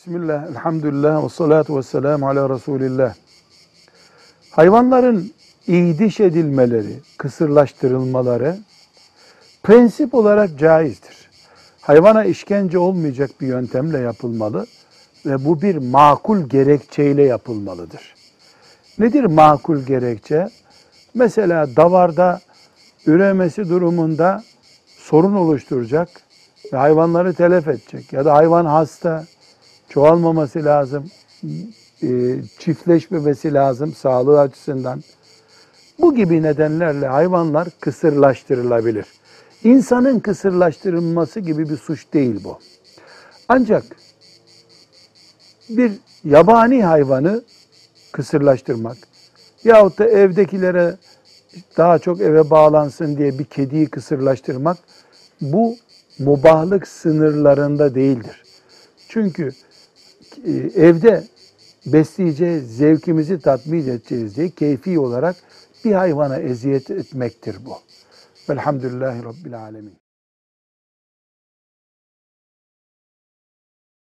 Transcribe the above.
Bismillah, elhamdülillah ve salatu ve selamu ala Resulillah. Hayvanların iydiş edilmeleri, kısırlaştırılmaları prensip olarak caizdir. Hayvana işkence olmayacak bir yöntemle yapılmalı ve bu bir makul gerekçeyle yapılmalıdır. Nedir makul gerekçe? Mesela davarda üremesi durumunda sorun oluşturacak ve hayvanları telef edecek ya da hayvan hasta, çoğalmaması lazım, e, çiftleşmemesi lazım sağlığı açısından. Bu gibi nedenlerle hayvanlar kısırlaştırılabilir. İnsanın kısırlaştırılması gibi bir suç değil bu. Ancak bir yabani hayvanı kısırlaştırmak yahut da evdekilere daha çok eve bağlansın diye bir kediyi kısırlaştırmak bu mubahlık sınırlarında değildir. Çünkü evde besleyeceğiz, zevkimizi tatmin edeceğiz diye keyfi olarak bir hayvana eziyet etmektir bu. Velhamdülillahi Rabbil Alemin.